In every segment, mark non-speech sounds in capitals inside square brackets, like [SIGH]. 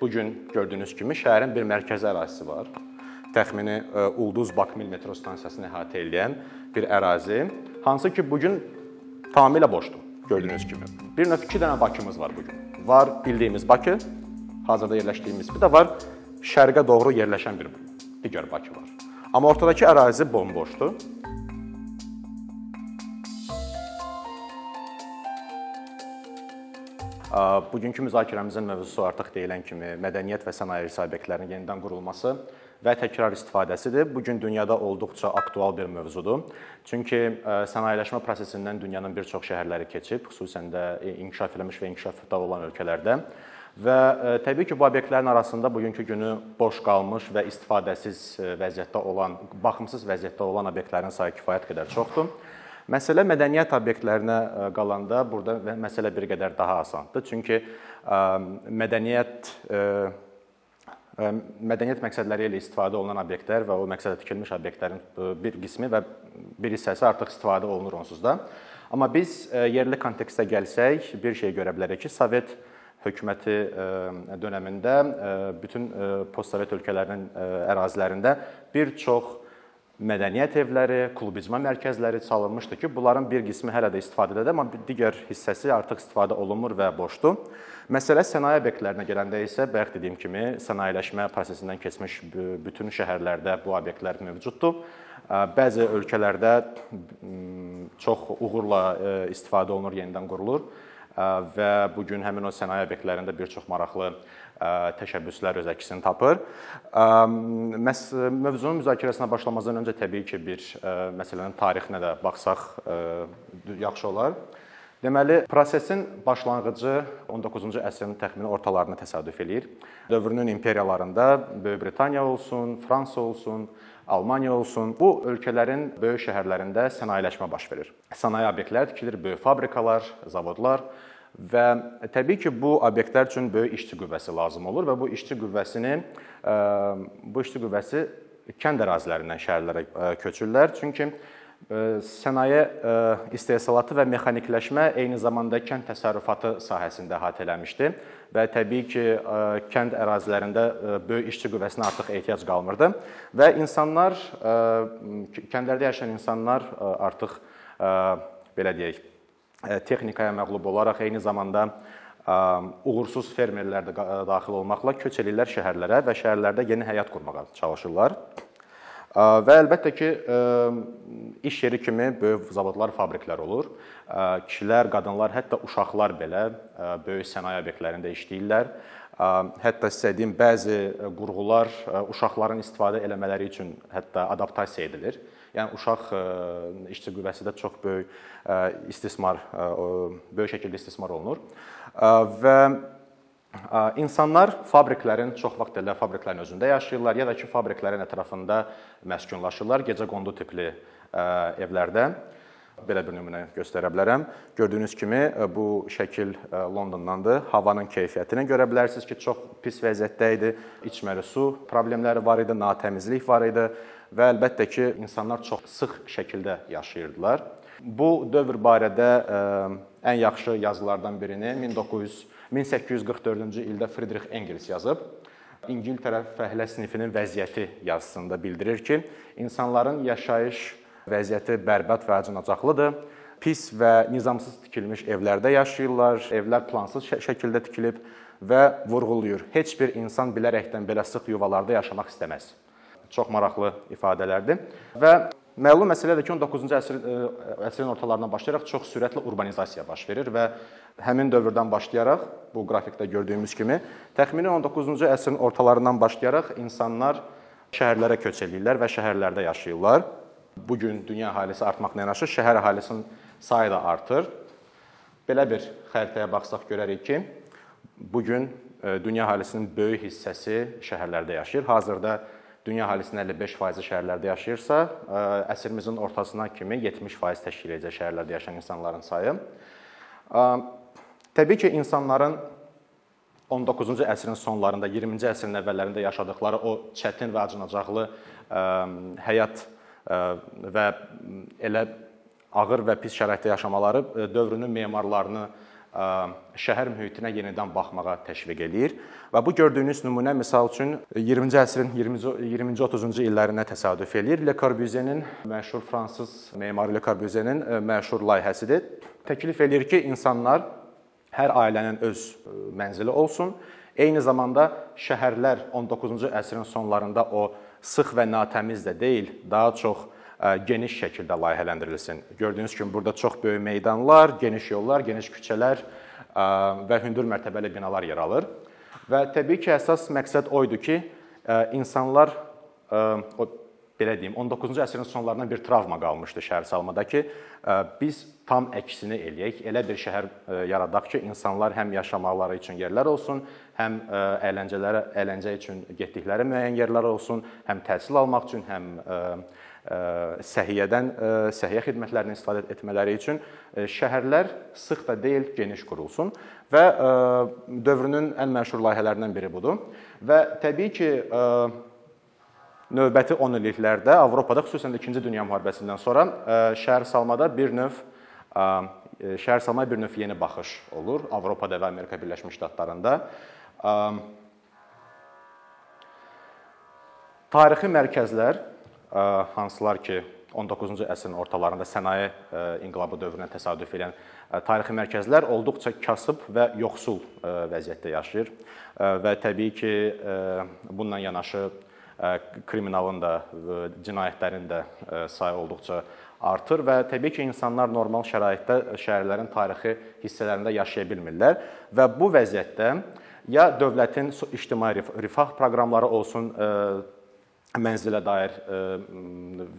bu gün gördüyünüz kimi şəhərin bir mərkəzi ərazisi var. Təxmini e, Ulduz Bakmil metro stansiyasını əhatə edən bir ərazi, hansı ki bu gün tamamilə boşdur gördüyünüz kimi. Bir növ 2 dənə Bakımız var bu gün. Var bildiyimiz Bakı, hazırda yerləşdiyimiz, bir də var şərqə doğru yerləşən bir digər Bakı var. Amma ortadakı ərazi bomboşdur. Bugünkü müzakirəmizin mövzusu artıq deyilən kimi mədəniyyət və sənaye irsi obyektlərinin yenidən qurulması və təkrar istifadəsidir. Bu gün dünyada olduqca aktual bir mövzudur. Çünki sənayeləşmə prosesindən dünyanın bir çox şəhərləri keçib, xüsusən də inkişaf eləmiş və inkişafda olan ölkələrdə. Və təbii ki, bu obyektlərin arasında bugünkü günü boş qalmış və istifadəsiz vəziyyətdə olan, baxımsız vəziyyətdə olan obyektlərin sayı kifayət qədər çoxdur. Məsələ mədəniyyət obyektlərinə e, qalanda burada məsələ bir qədər daha asandır. Çünki e, mədəniyyət e, mədəniyyət məqsədləri ilə istifadə olunan obyektlər və o məqsədə tikilmiş obyektlərin bir qismi və bir hissəsi artıq istifadə olunur onsuz da. Amma biz yerli kontekstə gəlsək, bir şey görə bilərik ki, Sovet hökuməti dövründə bütün postsovet ölkələrinin ərazilərində bir çox mədəniyyət evləri, klubizma mərkəzləri çalınmışdı ki, bunların bir qismi hələ də istifadədədir, amma digər hissəsi artıq istifadə olunmur və boşdur. Məsələ sənaye obyektlərinə gələndə isə bayaq dediyim kimi sənayeləşmə prosesindən keçmiş bütün şəhərlərdə bu obyektlər mövcuddur. Bəzi ölkələrdə çox uğurla istifadə olunur, yenidən qurulur və bu gün həmin o sənaye obyektlərində bir çox maraqlı təşəbbüslər öz əksini tapır. Məs mövzunun müzakirəsinə başlamazdan öncə təbii ki, bir məsələnin tarixinə də baxsaq yaxşı olar. Deməli, prosesin başlanğıcı 19-cu əsrin təxmini ortalarına təsadüf eləyir. Dövrünün imperiyalarında Böyük Britaniya olsun, Fransa olsun, Almaniya olsun, bu ölkələrin böyük şəhərlərində sənayeləşmə baş verir. Sənaye obyektləri tikilir, böyük fabrikalar, zavodlar və təbii ki, bu obyektlər üçün böyük işçi qüvvəsi lazım olur və bu işçi qüvvəsini e, bu işçi qüvvəsi kənd ərazilərindən şəhərlərə e, köçürlər. Çünki e, sənaye istehsalatı və mexanikləşmə eyni zamanda kənd təsərrüfatı sahəsində əhatə eləmişdi və təbii ki, kənd ərazilərində böyük işçi qüvvəsinə artıq ehtiyac qalmırdı və insanlar kəndlərdə yaşayan insanlar artıq belə deyək, texnikaya məğlub olaraq eyni zamanda uğursuz fermerlər də daxil olmaqla köç eləyirlər şəhərlərə və şəhərlərdə yeni həyat qurmağa çalışırlar. Və əlbəttə ki, iş yeri kimi böyük zavodlar, fabriklər olur. Kişilər, qadınlar, hətta uşaqlar belə böyük sənaye obyektlərində işləyirlər. Hətta sizə deyim, bəzi qurğular uşaqların istifadə eləmələri üçün hətta adaptasiya edilir. Yəni uşaq işçi qüvvəsi də çox böyük istismar, böyük şəkildə istismar olunur. Və İnsanlar fabriklərin çox vaxt elə fabriklərin özündə yaşayırlar, ya da ki, fabriklərin ətrafında məskunlaşırlar gecə qondu tipli evlərdə. Belə bir nümunə göstərə bilərəm. Gördüyünüz kimi bu şəkil Londondandır. Havanın keyfiyyətini görə bilərsiniz ki, çox pis vəziyyətdə idi. İçməli su problemləri var idi, natəmizlik var idi və əlbəttə ki, insanlar çox sıx şəkildə yaşayırdılar. Bu dövr barədə ən yaxşı yazılardan birini 1900 1844-cü ildə Friedrich Engels yazıb. İngiltərə fəhlə sinifinin vəziyyəti yazısında bildirir ki, insanların yaşayış vəziyyəti bərbad və acınacaqlıdır. Pis və nizamsız tikilmiş evlərdə yaşayırlar, evlər plansız şəkildə tikilib və vurğulayır. Heç bir insan bilərəkdən belə sıx yuvalarda yaşamaq istəməz. Çox maraqlı ifadələrdir və Məlum məsələdir ki, 19-cu əsrin e, əsrin ortalarından başlayaraq çox sürətli urbanizasiya baş verir və həmin dövrdən başlayaraq bu qrafikdə gördüyümüz kimi təxmini 19-cu əsrin ortalarından başlayaraq insanlar şəhərlərə köç eləyirlər və şəhərlərdə yaşayırlar. Bu gün dünya əhalisi artmaqla yanaşı şəhər əhalisinin sayı da artır. Belə bir xəritəyə baxsaq görərik ki, bu gün e, dünya əhalisinin böyük hissəsi şəhərlərdə yaşayır. Hazırda dünya əhalisinin 55% şəhərlərdə yaşayırsa, əsrimizin ortasına kimi 70% təşkil edəcək şəhərlərdə yaşayan insanların sayı. Təbii ki, insanların 19-cu əsrin sonlarında, 20-ci əsrin əvvəllərində yaşadıkları o çətin və acınacaqlı həyat və elə ağır və pis şəraitdə yaşamaları dövrünün memarlarını şəhər mühitinə yenidən baxmağa təşviq eləyir və bu gördüyünüz nümunə məsəl üçün 20-ci əsrin 20-ci 30-cu illərinə təsadüf eləyir. Le Corbusier-nin məşhur fransız memarı Le Corbusier-nin məşhur layihəsidir. Təklif eləyir ki, insanlar hər ailənin öz mənzili olsun. Eyni zamanda şəhərlər 19-cu əsrin sonlarında o sıx və natəmiz də deyil, daha çox geniş şəkildə layihələndirilsin. Gördüyünüz kimi burada çox böyük meydanlar, geniş yollar, geniş küçələr və hündür mərtəbəli binalar yer alır. Və təbii ki, əsas məqsəd o idi ki, insanlar o belə deyim, 19-cu əsrin sonlarından bir travma qalmışdı şəhər salmada ki, biz tam əksini eləyək. Elə bir şəhər yaradaq ki, insanlar həm yaşamaqları üçün yerlər olsun, həm əyləncələrə, əyləncə üçün getdikləri müəyyən yerlər olsun, həm təhsil almaq üçün, həm səhiyyədən, səhiyyə xidmətlərindən istifadə etmələri üçün şəhərlər sıx da deyil, geniş qurulsun və dövrünün ən məşhur layihələrindən biri budur. Və təbii ki, növbəti 10 illiklərdə Avropada, xüsusən də 2-ci dünya müharibəsindən sonra şəhər salmada bir növ şəhər salmaya bir növ yeni baxış olur Avropada və Amerika Birləşmiş Ştatlarında. Tarixi mərkəzlər hansılar ki 19-cu əsrin ortalarında sənaye inqilabı dövrünə təsadüf edən tarixi mərkəzlər olduqca kasıb və yoxsul vəziyyətdə yaşayır. Və təbii ki, bununla yanaşı kriminalın da, cinayətlərin də sayı olduqca artır və təbii ki, insanlar normal şəraitdə şəhərlərin tarixi hissələrində yaşaya bilmirlər və bu vəziyyətdə ya dövlətin ictimai rifah proqramları olsun, mənzilə dair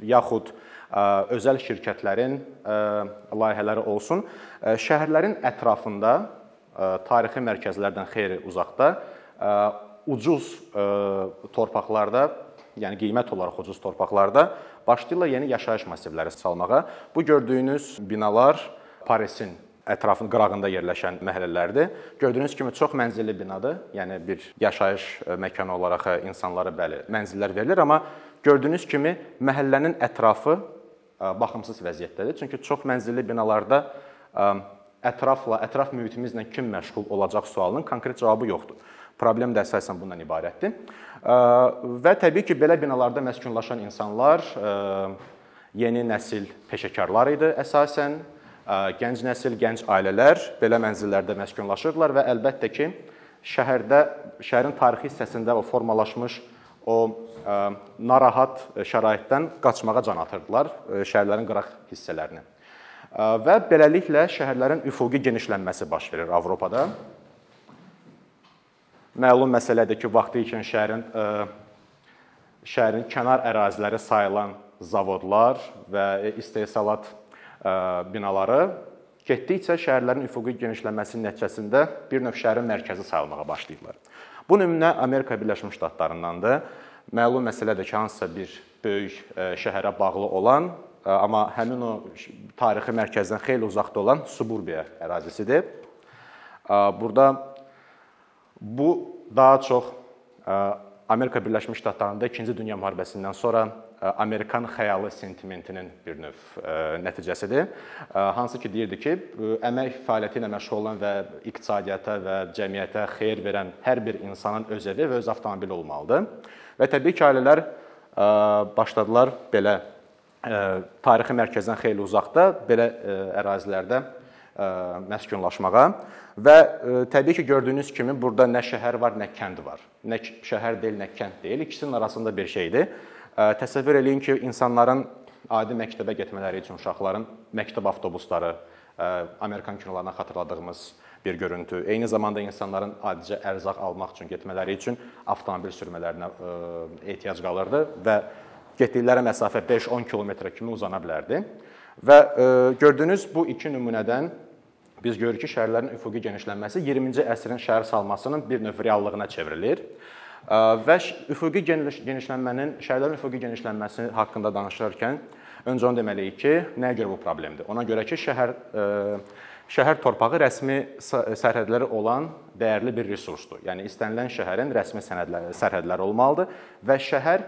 yaxud özəl şirkətlərin layihələri olsun, şəhərlərin ətrafında tarixi mərkəzlərdən xeyli uzaqda ucuz torpaqlarda, yəni qiymət olaraq ucuz torpaqlarda başlayırlar yeni yaşayış massivləri salmağa. Bu gördüyünüz binalar Parisin ətrafın qırağında yerləşən məhəllələrdir. Gördüyünüz kimi çox mənzilli binadır. Yəni bir yaşayış e, məkanı olaraq e, insanlara bəli, mənzillər verilir, amma gördüyünüz kimi məhəllənin ətrafı e, baxımsız vəziyyətdədir. Çünki çox mənzilli binalarda ətrafla, ətraf mühitimizlə kim məşğul olacaq sualının konkret cavabı yoxdur. Problem də əsasən bundan ibarətdir. Və təbii ki, belə binalarda məskunlaşan insanlar yeni nəsil peşəkarlar idi əsasən gənc nəsil, gənc ailələr belə mənzillərdə məskunlaşırlar və əlbəttə ki, şəhərdə, şəhərin tarixi hissəsində o formalaşmış o narahat şəraitdən qaçmağa can atırdılar şəhərlərin qıraq hissələrinə. Və beləliklə şəhərlərin üfüqi genişlənməsi baş verir Avropada. Məlum məsələdir ki, vaxtı ikən şəhərin şəhərin kənar əraziləri sayılan zavodlar və istehsalat binaları getdikcə şəhərlərin üfüqi genişlənməsinin nəticəsində bir növ şəhərin mərkəzi sayılmağa başlayırlar. Bu nümunə Amerika Birləşmiş Ştatlarındandır. Məlum məsələdir ki, hansısa bir böyük şəhərə bağlı olan, amma həmin o tarixi mərkəzdən xeyli uzaqda olan suburbiya ərazisidir. Burada bu daha çox Amerika Birləşmiş Ştatlarında 2-ci Dünya müharibəsindən sonra Amerikan xəyalı sentimentinin bir növ nəticəsidir. Hansı ki deyirdi ki, əmək fəaliyyəti ilə məşğul olan və iqtisadiyyata və cəmiyyətə xeyir verən hər bir insanın öz evi və öz avtomobili olmalıdır. Və təbii ki, ailələr başladılar belə tarixi mərkəzdən xeyli uzaqda belə ərazilərdə məskunlaşmağa və təbii ki, gördüyünüz kimi burada nə şəhər var, nə kənd var. Nə şəhər deyil, nə kənd deyil. İkisinin arasında bir şeydir. Təsəvvür eləyin ki, insanların adi məktəbə getmələri üçün uşaqların məktəb avtobusları, Amerikan kinolarından xatırladığımız bir görüntü. Eyni zamanda insanların adicə ərzaq almaq üçün getmələri üçün avtomobil sürmələrinə ehtiyac qalırdı və getdikləri məsafə 5-10 kilometrə kimi uzana bilərdi. Və gördüyünüz bu iki nümunədən biz görürük ki, şəhərlərin üfüqi genişlənməsi 20-ci əsrin şəhər salmasının bir növ reallığına çevrilir. Və üfüqi genişlənmənin, şəhərlərin üfüqi genişlənməsi haqqında danışarkən öncə onu deməliyik ki, nəyə görə bu problemdir? Ona görə ki, şəhər şəhər torpağı rəsmi sərhədləri olan dəyərli bir resursdur. Yəni istənilən şəhərin rəsmi sənədləri, sərhədləri olmalıdır və şəhər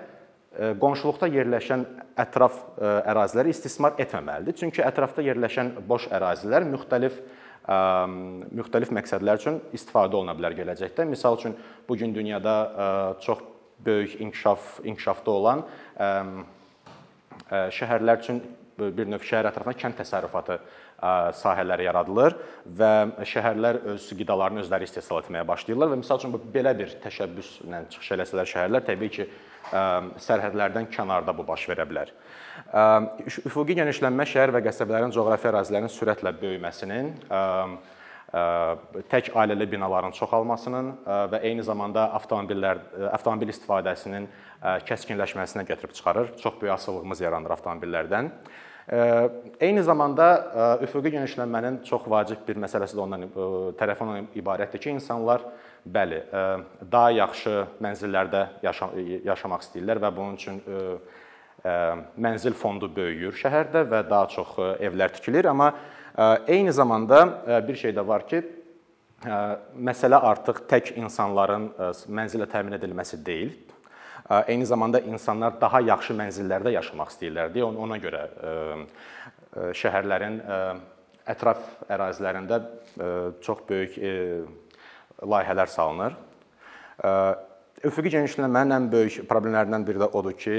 qonşuluqda yerləşən ətraf əraziləri istismar etməməlidir. Çünki ətrafda yerləşən boş ərazilər müxtəlif müxtəlif məqsədlər üçün istifadə oluna bilər gələcəkdə. Məsəl üçün bu gün dünyada çox böyük inkişaf inkişafda olan şəhərlər üçün bir növ şəhər ətrafına kənd təsərrüfatı sahələri yaradılır və şəhərlər öz qidalarını özləri istehsal etməyə başlayırlar və məsəl üçün belə bir təşəbbüslə çıxış eləsələr şəhərlər təbii ki, sərhədlərdən kənarda bu baş verə bilər. Üfüqi genişlənmə şəhər və qəsəbələrin coğrafi ərazilərinin sürətlə böyüməsinin tək ailəli binaların çoxalmasının və eyni zamanda avtomobillər avtomobil istifadəsinin kəskinləşməsinə gətirib çıxarır. Çox böyük asılılığımız yaranır avtomobillərdən. Eyni zamanda üfüqi genişlənmənin çox vacib bir məsələsi də ondan tərəfi ondan ibarətdir ki, insanlar bəli, daha yaxşı mənzillərdə yaşamaq istəyirlər və bunun üçün mənzil fondu böyüyür şəhərdə və daha çox evlər tikilir, amma Eyni zamanda bir şey də var ki, məsələ artıq tək insanların mənzilə təmin edilməsi deyil. Eyni zamanda insanlar daha yaxşı mənzillərdə yaşamaq istəyirlər deyə ona görə şəhərlərin ətraf ərazilərində çox böyük layihələr salınır. Üfüqi genişlənmənin ən böyük problemlərindən biri də odur ki,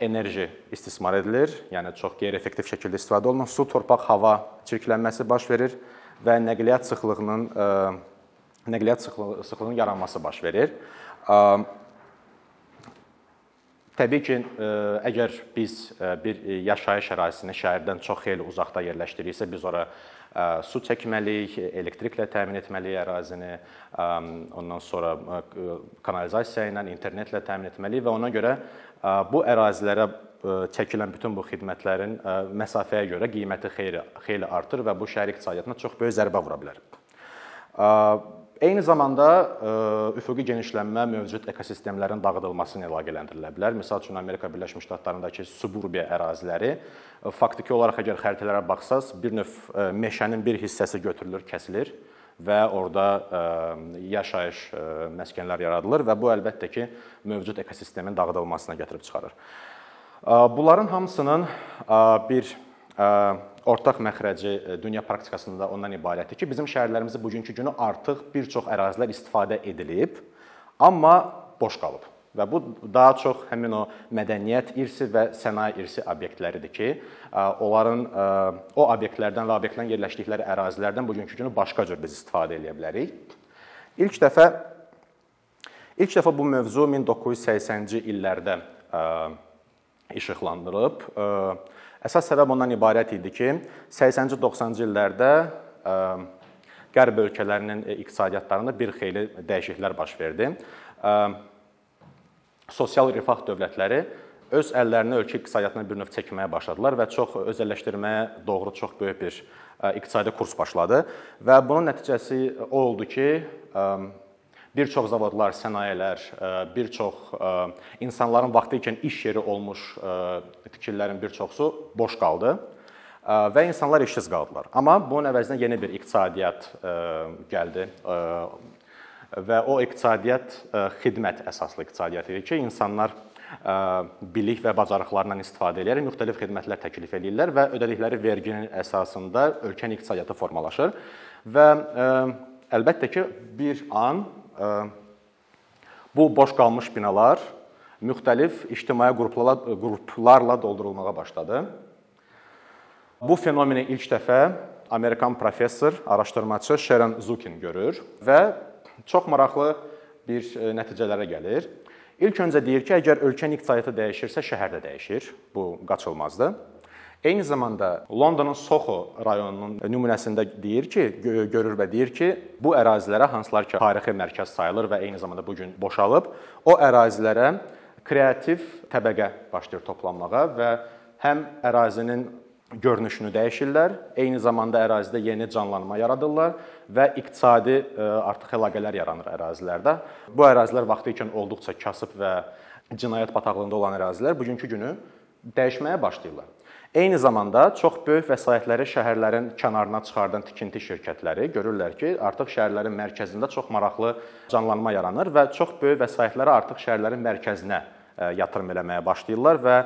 enerji istismar edilir, yəni çox qeyri-effektiv şəkildə istifadə olunur. Su, torpaq, hava çirklənməsi baş verir və nəqliyyat sıxlığının nəqliyyat sıxlığının yaranması baş verir. Təbii ki, əgər biz bir yaşayış ərazisini şəhərdən çox xeyli uzaqda yerləşdiriksə, biz ora su çəkməliyik, elektriklə təmin etməliyik ərazini, ondan sonra kanalizasiya ilə, internetlə təmin etməliyik və ona görə bu ərazilərə çəkilən bütün bu xidmətlərin məsafəyə görə qiyməti xeyli xeyli artır və bu şəhər iqtisadiyyatına çox böyük zərbə vura bilər. Eyni zamanda üfüqi genişlənmə mövcud ekosistemlərin dağıdılması ilə əlaqələndirilə bilər. Məsəl üçün Amerika Birləşmiş Ştatlarındakı suburbiya əraziləri faktiki olaraq əgər xəritələrə baxsaz, bir növ meşənin bir hissəsi götürülür, kəsilir və orada yaşayış məskənlər yaradılır və bu əlbəttə ki, mövcud ekosistemin dağıdılmasına gətirib çıxarır. Bunların hamısının bir ortaq məxrəci dünya praktikasında ondan ibarətdir ki, bizim şəhərlərimizi bugünkü günü artıq bir çox ərazilər istifadə edilib, amma boş qalıb. Və bu daha çox həmin o mədəniyyət irsi və sənaye irsi obyektləridir ki, onların o obyektlərdən və obyektlərin yerləşdikləri ərazilərdən bugünkü günü başqa cür biz istifadə edə bilərik. İlk dəfə ilk dəfə bu mövzu 1980-ci illərdə işıqlandırılıb. Əsas səbəb ondan ibarət idi ki, 80-ci 90-cı illərdə qərb ölkələrinin iqtisadiyyatlarında bir xeyli dəyişikliklər baş verdi. Sosial rifah dövlətləri öz əllərinə ölkə iqtisadiyyatını bir növ çəkməyə başladılar və çox özəlləşdirməyə doğru çox böyük bir iqtisadi kurs başladı. Və bunun nəticəsi o oldu ki, bir çox zavodlar, sənayələr, bir çox insanların vaxtı ikən iş yeri olmuş tikililərin bir çoxusu boş qaldı və insanlar işsiz qaldılar. Amma bunun əvəzinə yeni bir iqtisadiyyat gəldi və o iqtisadiyyat e, xidmət əsaslı iqtisadiyyat idi ki, insanlar e, bilik və bacarıqlarından istifadə edərək müxtəlif xidmətlər təklif edirlər və ödədikləri verginin əsasında ölkənin iqtisadiyyatı formalaşır və e, əlbəttə ki, bir an bu boş qalmış binalar müxtəlif ictimai qruplarla doldurulmağa başladı. Bu fenomeni ilk dəfə Amerikan professor, araşdırmaçı Sharon Zukin görür və çox maraqlı bir e, nəticələrə gəlir. İlk öncə deyir ki, əgər ölkənin iqtisadiyyatı dəyişirsə, şəhər də dəyişir. Bu qaçılmazdır. Eyni zamanda Londonun Soho rayonunun nümunəsində deyir ki, görür və deyir ki, bu ərazilərə hansılar ki, tarixi mərkəz sayılır və eyni zamanda bu gün boşalıb, o ərazilərə kreativ təbəqə başlayır toplanmağa və həm ərazinin görünüşünü dəyişirlər, eyni zamanda ərazidə yeni canlanma yaradırlar və iqtisadi e, artıq əlaqələr yaranır ərazilərdə. Bu ərazilər vaxtı ikən olduqca kasıb və cinayət bataqlığında olan ərazilər bugünkü günü dəyişməyə başlayırlar. Eyni zamanda çox böyük vəsaitləri şəhərlərin kənarına çıxardan tikinti şirkətləri görürlər ki, artıq şəhərlərin mərkəzində çox maraqlı canlanma yaranır və çox böyük vəsaitləri artıq şəhərlərin mərkəzinə e, yatırım eləməyə başlayırlar və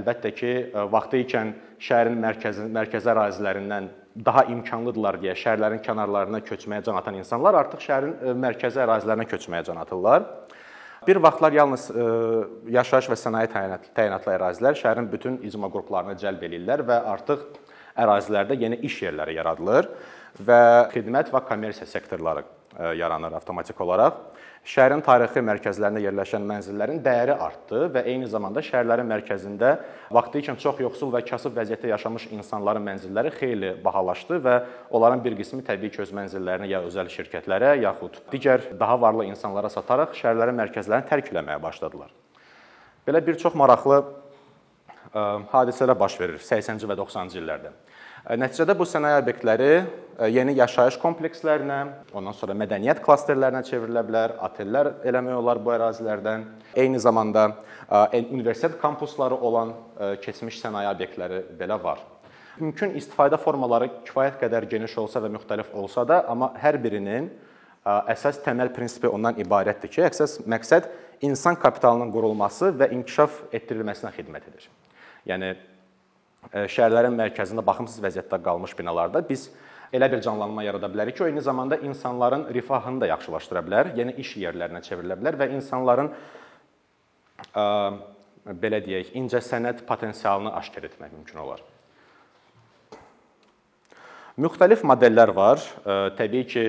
əlbəttə ki, vaxtı ikən şəhərin mərkəzi mərkəzi ərazilərindən daha imkanlıdırlar deyə şəhərlərin kənarlarına köçməyə can atan insanlar artıq şəhərin mərkəzi ərazilərinə köçməyə can atırlar. Bir vaxtlar yalnız yaşayış və sənaye təyinatlı ərazilər şəhərin bütün icma qruplarını cəlb eləyirlər və artıq ərazilərdə yeni iş yerləri yaradılır və xidmət və kommersiya sektorları yaranır avtomatik olaraq. Şəhərin tarixi mərkəzlərində yerləşən mənzillərin dəyəri artdı və eyni zamanda şəhərlərin mərkəzində vaxtı ikən çox yoxsul və kasıb vəziyyətdə yaşamış insanların mənzilləri xeyli bahalaşdı və onların bir qismi təbii ki, öz mənzillərini ya özəl şirkətlərə, yaxud digər daha varlı insanlara sataraq şəhərlərin mərkəzlərini tərk etməyə başladılar. Belə bir çox maraqlı hadisələr baş verir 80-ci və 90-cı illərdə. Nəticədə bu sənaye obyektləri yeni yaşayış komplekslərinə, ondan sonra mədəniyyət klasterlərinə çevrilə bilər, otellər eləmək olar bu ərazilərdən. Eyni zamanda universitet kampusları olan keçmiş sənaye obyektləri belə var. Mümkün istifadə formaları kifayət qədər geniş olsa və müxtəlif olsa da, amma hər birinin əsas təməl prinsipi ondan ibarətdir ki, əsas məqsəd insan kapitalının qurulması və inkişaf etdirilməsinə xidmət edir. Yəni şəhərlərin mərkəzində baxımsız vəziyyətdə qalmış binalarda biz elə bir canlanma yarada bilərik ki, o eyni zamanda insanların rifahını da yaxşılaşdıra bilər, yeni iş yerlərinə çevrilə bilər və insanların ə, belə deyək, incəsənət potensialını aşkar etmək mümkün olar. Müxtəlif modellər var. Təbii ki,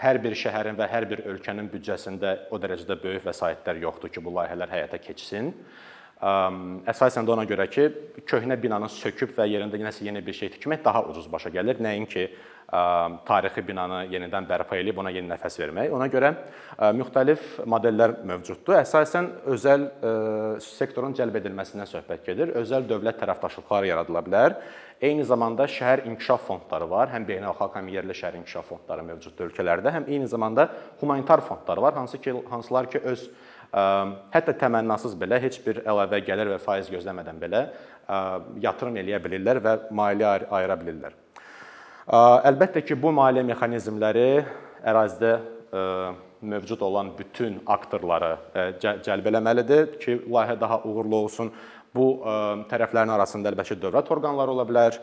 hər bir şəhərin və hər bir ölkənin büdcəsində o dərəcədə böyük vəsaitlər yoxdur ki, bu layihələr həyata keçsin. Əsasən də ona görə ki, köhnə binanı söküb və yerində nəsə yeni bir şey tikmək daha ucuz başa gəlir, nəinki tarixi binanı yenidən bərpa edib ona yeni nəfəs vermək. Ona görə müxtəlif modellər mövcuddur. Əsasən özəl sektorun cəlb edilməsindən söhbət gedir. Özəl dövlət tərəfdaşlıqları yaradıla bilər. Eyni zamanda şəhər inkişaf fondları var. Həm beynəlxalq, həm yerli şəhər inkişaf fondları mövcuddur ölkələrdə. Həm eyni zamanda humanitar fondlar var, hansı ki, hansılar ki öz Hətta təmənnasız belə heç bir əlavə gəlir və faiz gözləmədən belə yatırım eləyə bilirlər və maliyyə ayıra bilirlər. Əlbəttə ki, bu maliyyə mexanizmləri ərazidə mövcud olan bütün aktorları cəlb eləməlidir ki, layihə daha uğurlu olsun. Bu tərəflərin arasında əlbəttə dövlət orqanları ola bilər,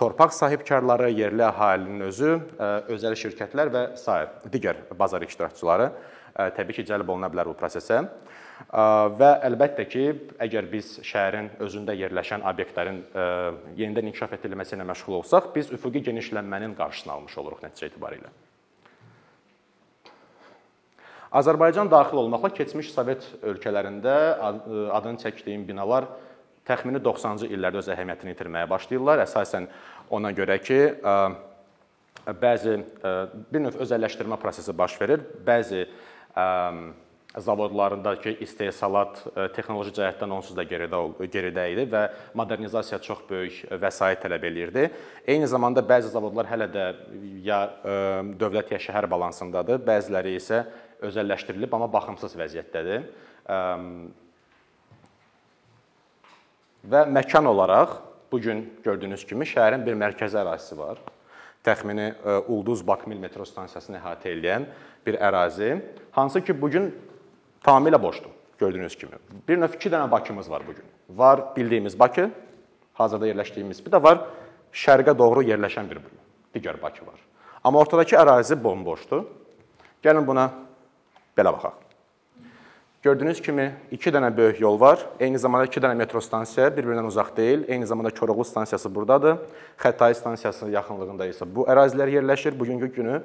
torpaq sahibkarları, yerli əhalinin özü, özəl şirkətlər və sair digər bazar iştirakçıları təbii ki, cəlb oluna bilər bu prosesə. Və əlbəttə ki, əgər biz şəhərin özündə yerləşən obyektlərin yenidən inkişaf etdirilməsi ilə məşğul olsaq, biz üfüqi genişlənmənin qarşısını almış oluruq nəticə etibarilə. Azərbaycan daxil olmaqla keçmiş Sovet ölkələrində adını çəkdiyim binalar təxmini 90-cı illərdə öz əhəmiyyətini itirməyə başlayırlar. Əsasən ona görə ki, bəzi bir növ özəlləşdirmə prosesi baş verir. Bəzi zavodlarındakı istehsalat texnoloji cəhətdən onsuz da geridə geridə idi və modernizasiya çox böyük vəsait tələb eləyirdi. Eyni zamanda bəzi zavodlar hələ də ya dövlət ya şəhər balansındadır, bəziləri isə özəlləşdirilib amma baxımsız vəziyyətdədir. Və məkan olaraq bu gün gördüyünüz kimi şəhərin bir mərkəzi ərazisi var. Təxmini Ulduz Bakmil metro stansiyasını əhatə edən bir ərazi, hansı ki bu gün tamamilə boşdur, gördüyünüz kimi. Bir növ 2 dənə Bakımız var bu gün. Var bildiyimiz Bakı, hazırda yerləşdiyimiz, bir də var şərqə doğru yerləşən bir digər Bakı var. Amma ortadakı ərazi bomboşdur. Gəlin buna belə baxaq. Gördüyünüz kimi 2 dənə böyük yol var. Eyni zamanda 2 dənə metro stansiya bir-birindən uzaq deyil. Eyni zamanda Koroğlu stansiyası burdadır. Xətai stansiyasının yaxınlığında isə bu ərazilər yerləşir. Bugünkü günü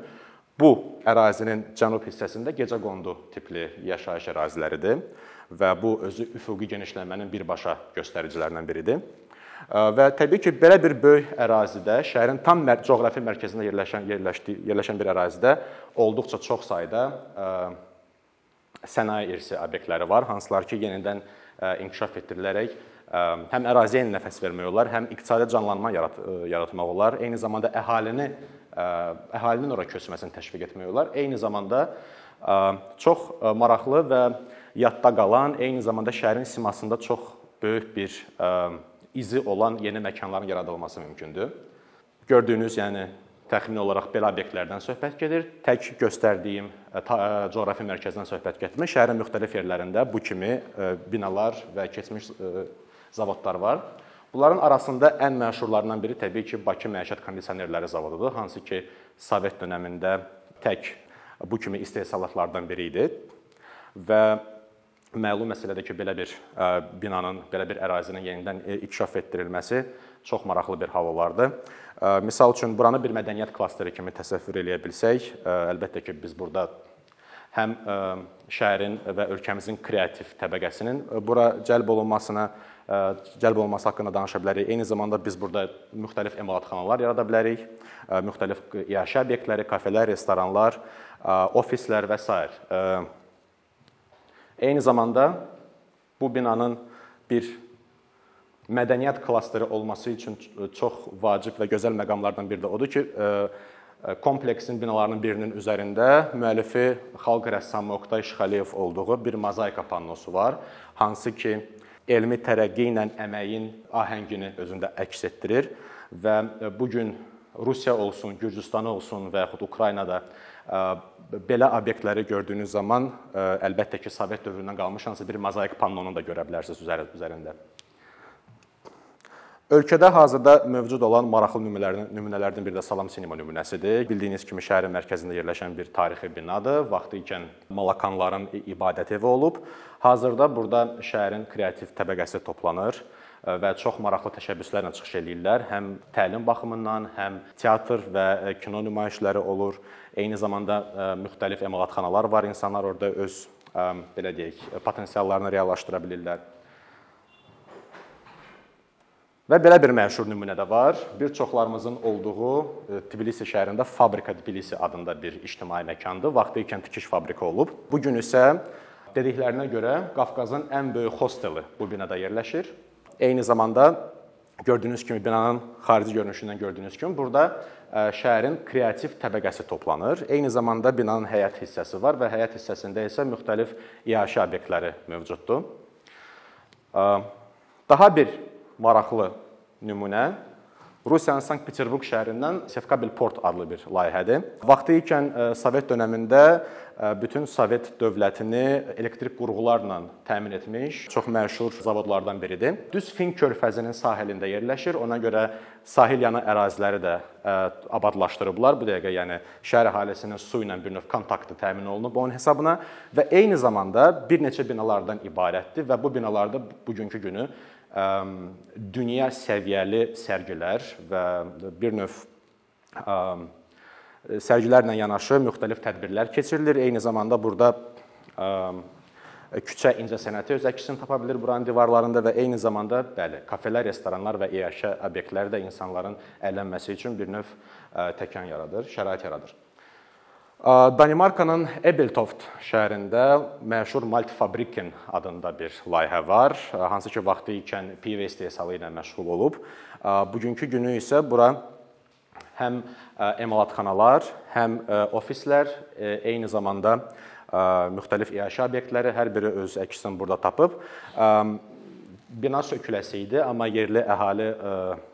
Bu ərazinin cənub hissəsində gecəqondu tipli yaşayış əraziləridir və bu özü üfüqi genişlənmənin birbaşa göstəricilərindən biridir. Və təbii ki, belə bir böyük ərazidə, şəhərin tam coğrafi mərkəzində yerləşən yerləşdi yerləşən bir ərazidə olduqca çox sayda sənaye irsi obyektləri var, hansılar ki, yenidən inkişaf etdirilərək həm əraziyə yeni nəfəs vermək olar, həm iqtisadi canlanma yarat yaratmaq olar, eyni zamanda əhalini əhalinin ora köçməsini təşviq etmək olar. Eyni zamanda çox maraqlı və yadda qalan, eyni zamanda şəhərin simasında çox böyük bir izi olan yeni məkanların yaradılması mümkündür. Gördüyünüz, yəni təxmini olaraq belə obyektlərdən söhbət gedir. Tək göstərdiyim coğrafi mərkəzdən söhbət getmir. Şəhərin müxtəlif yerlərində bu kimi binalar və keçmiş zavodlar var. Bunların arasında ən məşhurlarından biri təbii ki, Bakı Məişət Kondisionerləri zavodudur, hansı ki, Sovet dövründə tək bu kimi istehsalatlardan biri idi və məlum məsələdir ki, belə bir binanın, belə bir ərazinin yenidən inkişaf etdirilməsi çox maraqlı bir hal olardı. Məsəl üçün buranı bir mədəniyyət klasteri kimi təsəvvür eləyə bilsək, əlbəttə ki, biz burada həm şəhərin və ölkəmizin kreativ təbəqəsinin bura cəlb olunmasına cəlb olunması haqqında danışa bilərik. Eyni zamanda biz burada müxtəlif emalatxanalar yarada bilərik, müxtəlif iaşə obyektləri, kafelər, restoranlar, ofislər və s. Eyni zamanda bu binanın bir mədəniyyət klasteri olması üçün çox vacib və gözəl məqamlardan biri də odur ki, kompleksin binalarının birinin üzərində müəllifi xalq rəssamı Oqtay Şıxəliyev olduğu bir mozaika pannosu var, hansı ki elmi tərəqqi ilə əməyin ahəngini özündə əks etdirir və bu gün Rusiya olsun, Gürcüstan olsun və yaxud Ukraynada belə obyektləri gördüyünüz zaman əlbəttə ki, Sovet dövründən qalmış hansı bir mozaik pannonu da görə bilərsiniz üzərində. Ölkədə hazırda mövcud olan maraqlı nümunələrdən nümunələrdən biri də Salam Sinema nümunəsidir. Bildiyiniz kimi şəhərin mərkəzində yerləşən bir tarixi binadır. Vaxtı ikən Malakanların ibadət evi olub. Hazırda burada şəhərin kreativ təbəqəsi toplanır və çox maraqlı təşəbbüslərlə çıxış eləyirlər. Həm təlim baxımından, həm teatr və kino nümayişləri olur. Eyni zamanda müxtəlif emalatxanalar var. İnsanlar orada öz belə deyək, potensiallarını reallaşdıra bilirlər. Və belə bir məşhur nümunə də var. Bir çoxlarımızın olduğu e, Tbilisi şəhərində Fabrika Tbilisi adında bir ictimai məkandır. Vaxtı ikən tikiş fabriki olub. Bu gün isə dediklərinə görə Qafqazın ən böyük hosteli bu binada yerləşir. Eyni zamanda gördüyünüz kimi binanın xarici görünüşündən gördüyünüz kimi burada e, şəhərin kreativ təbəqəsi toplanır. Eyni zamanda binanın həyət hissəsi var və həyət hissəsində isə müxtəlif iaşə obyektləri mövcuddur. E, daha bir maraqlı nümunə Rusiyanın Sankt-Peterburq şəhərindən Sevkabil Port adlı bir layihədir. Vaxtı ikən e, Sovet dövründə e, bütün Sovet dövlətini elektrik qurğularla təmin etmiş çox məşhur zavodlardan biridir. Düz Fin körfəzinin sahilində yerləşir. Ona görə sahil yanı əraziləri də e, abadlaşdırıblar. Bu dəqiqə yəni şəhər əhalisinin su ilə bir növ kontaktı təmin olunub onun hesabına və eyni zamanda bir neçə binalardan ibarətdir və bu binalarda bugünkü günü dünya səviyyəli sərgilər və bir növ sərgilərlə yanaşı müxtəlif tədbirlər keçirilir. Eyni zamanda burada küçə incəsənəti öz əksini tapa bilir buranın divarlarında və eyni zamanda bəli, kafelər, restoranlar və iaşə obyektləri də insanların əylənməsi üçün bir növ təkan yaradır, şərait yaradır. Danimarkanın Ebeltoft şəhərində məşhur Maltfabriken adında bir layihə var, hansı ki vaxtı ikən pivo istehsalı ilə məşğul olub. Bugünkü günü isə bura həm emalatxanalar, həm ofislər, eyni zamanda müxtəlif iaşə obyektləri hər biri öz əksini burada tapıb. Bina söküləsi idi, amma yerli əhali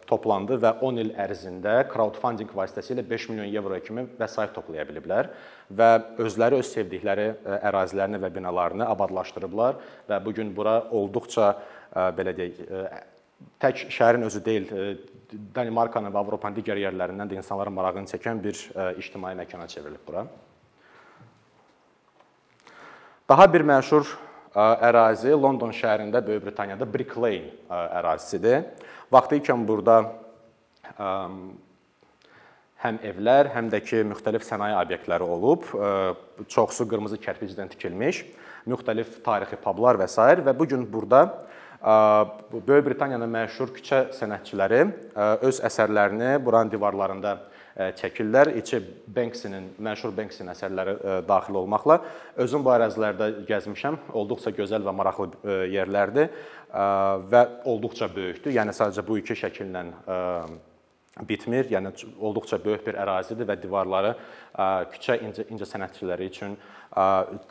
toplandı və 10 il ərzində crowdfunding vasitəsilə 5 milyon evro kimi vəsait toplaya biliblər və özləri öz sevdikləri e, ərazilərini və binalarını abadlaşdırıblar və bu gün bura olduqca e, belə deyək e, tək şəhərin özü deyil, Danimarkanın və Avropanın digər yerlərindən də insanların marağını çəkən bir ictimai məkana çevrilib bura. Daha bir məşhur ərazi London şəhərində, Böyük Britaniyada Brick Lane ərazisidir. Vaxtı ikən burada həm evlər, həm də ki, müxtəlif sənaye obyektləri olub. Çoxsu qırmızı kərpicdən tikilmiş, müxtəlif tarixi pablar və s. və bu gün burada Böyük Britaniyanın məşhur küçə sənətçiləri öz əsərlərini buranın divarlarında çəkirlər. İçi Banksy-nin, məşhur Banksy-nin əsərləri daxil olmaqla özüm bu ərazilərdə gəzmişəm. Olduqca gözəl və maraqlı yerlərdir və olduqca böyükdür. Yəni sadəcə bu iki şəkillə bitmir. Yəni olduqca böyük bir ərazidir və divarları küçə incə, incə sənətçiləri üçün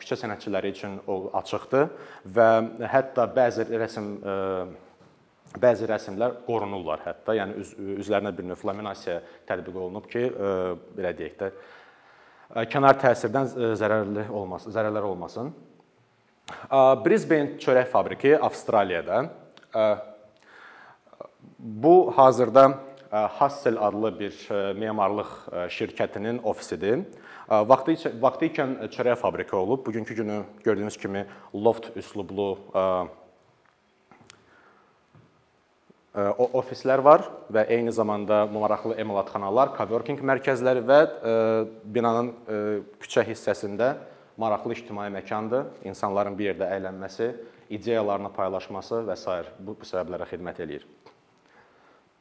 küçə sənətçiləri üçün açıqdır və hətta bəzi rəsm bəzi rəsmlər qorunurlar hətta. Yəni üz, üzlərinə bir növ laminasiya tətbiq olunub ki, belə deyək də kənar təsirdən zərərli olmasın, zərərlər olmasın. Brisbane çörək fabriki Avstraliyada Bu hazırda e, Hassel adlı bir e, memarlıq e, şirkətinin ofisidir. Vaxtı vaxtı ikən çörək fabriki olub. Bugünkü günü gördüyünüz kimi loft üslublu ofislər var və eyni zamanda maraqlı emalatxanalar, coworking mərkəzləri və binanın küçə hissəsində maraqlı ictimai məkandır. İnsanların bir yerdə əylənməsi, ideyalarını paylaşması və s. bu, bu səbəblərə xidmət eləyir.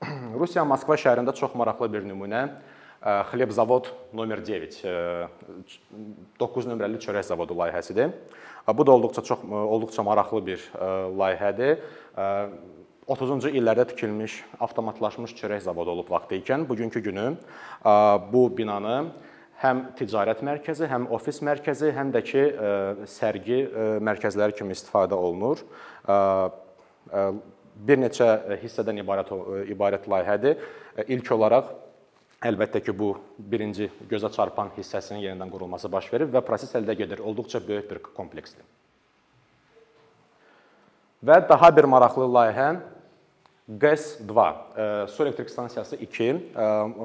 [CLEARS THROAT] Rusiya Moskva şəhərində çox maraqlı bir nümunə Xlebzavod nomer 9 9 nömrəli çörək zavodu layihəsidir. Bu da olduqca çox olduqca maraqlı bir layihədir. 30-cu illərdə tikilmiş avtomatlaşmış çörək zavodu olub vaxtı ikən bugünkü günü bu binanı həm ticarət mərkəzi, həm ofis mərkəzi, həm də ki sərgi mərkəzləri kimi istifadə olunur. Bir neçə hissədən ibarət ibarət layihədir. İlk olaraq əlbəttə ki, bu birinci gözə çarpan hissəsinin yenidən qurulması baş verir və proses əldə gedir. Olduqca böyük bir kompleksdir. Və daha bir maraqlı layihə GES-2, su elektrik stansiyası 2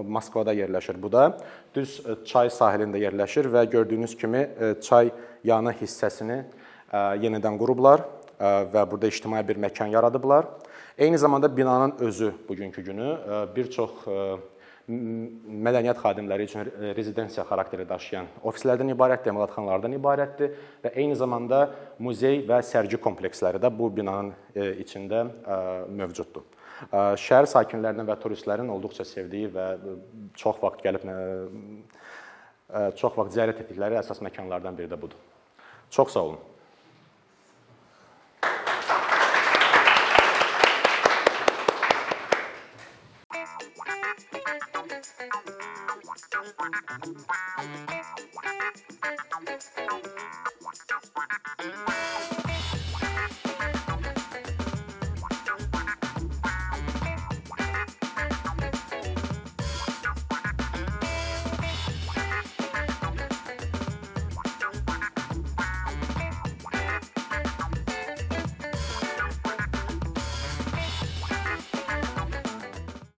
Moskvada yerləşir bu da. Düz çay sahilində yerləşir və gördüyünüz kimi çay yanı hissəsini yenidən qurublar və burada ictimai bir məkan yaradıblar. Eyni zamanda binanın özü bugünkü günü bir çox mədəniyyət xadimləri üçün rezidensiya xarakteri daşıyan ofislərdən ibarətdir, emalatxanalardan ibarətdir və eyni zamanda muzey və sərgi kompleksləri də bu binanın içində mövcuddur. Şəhər sakinlərinin və turistlərin olduqca sevdiyi və çox vaxt gəlib çox vaxt ziyarət etdikləri əsas məkanlardan biri də budur. Çox sağ olun.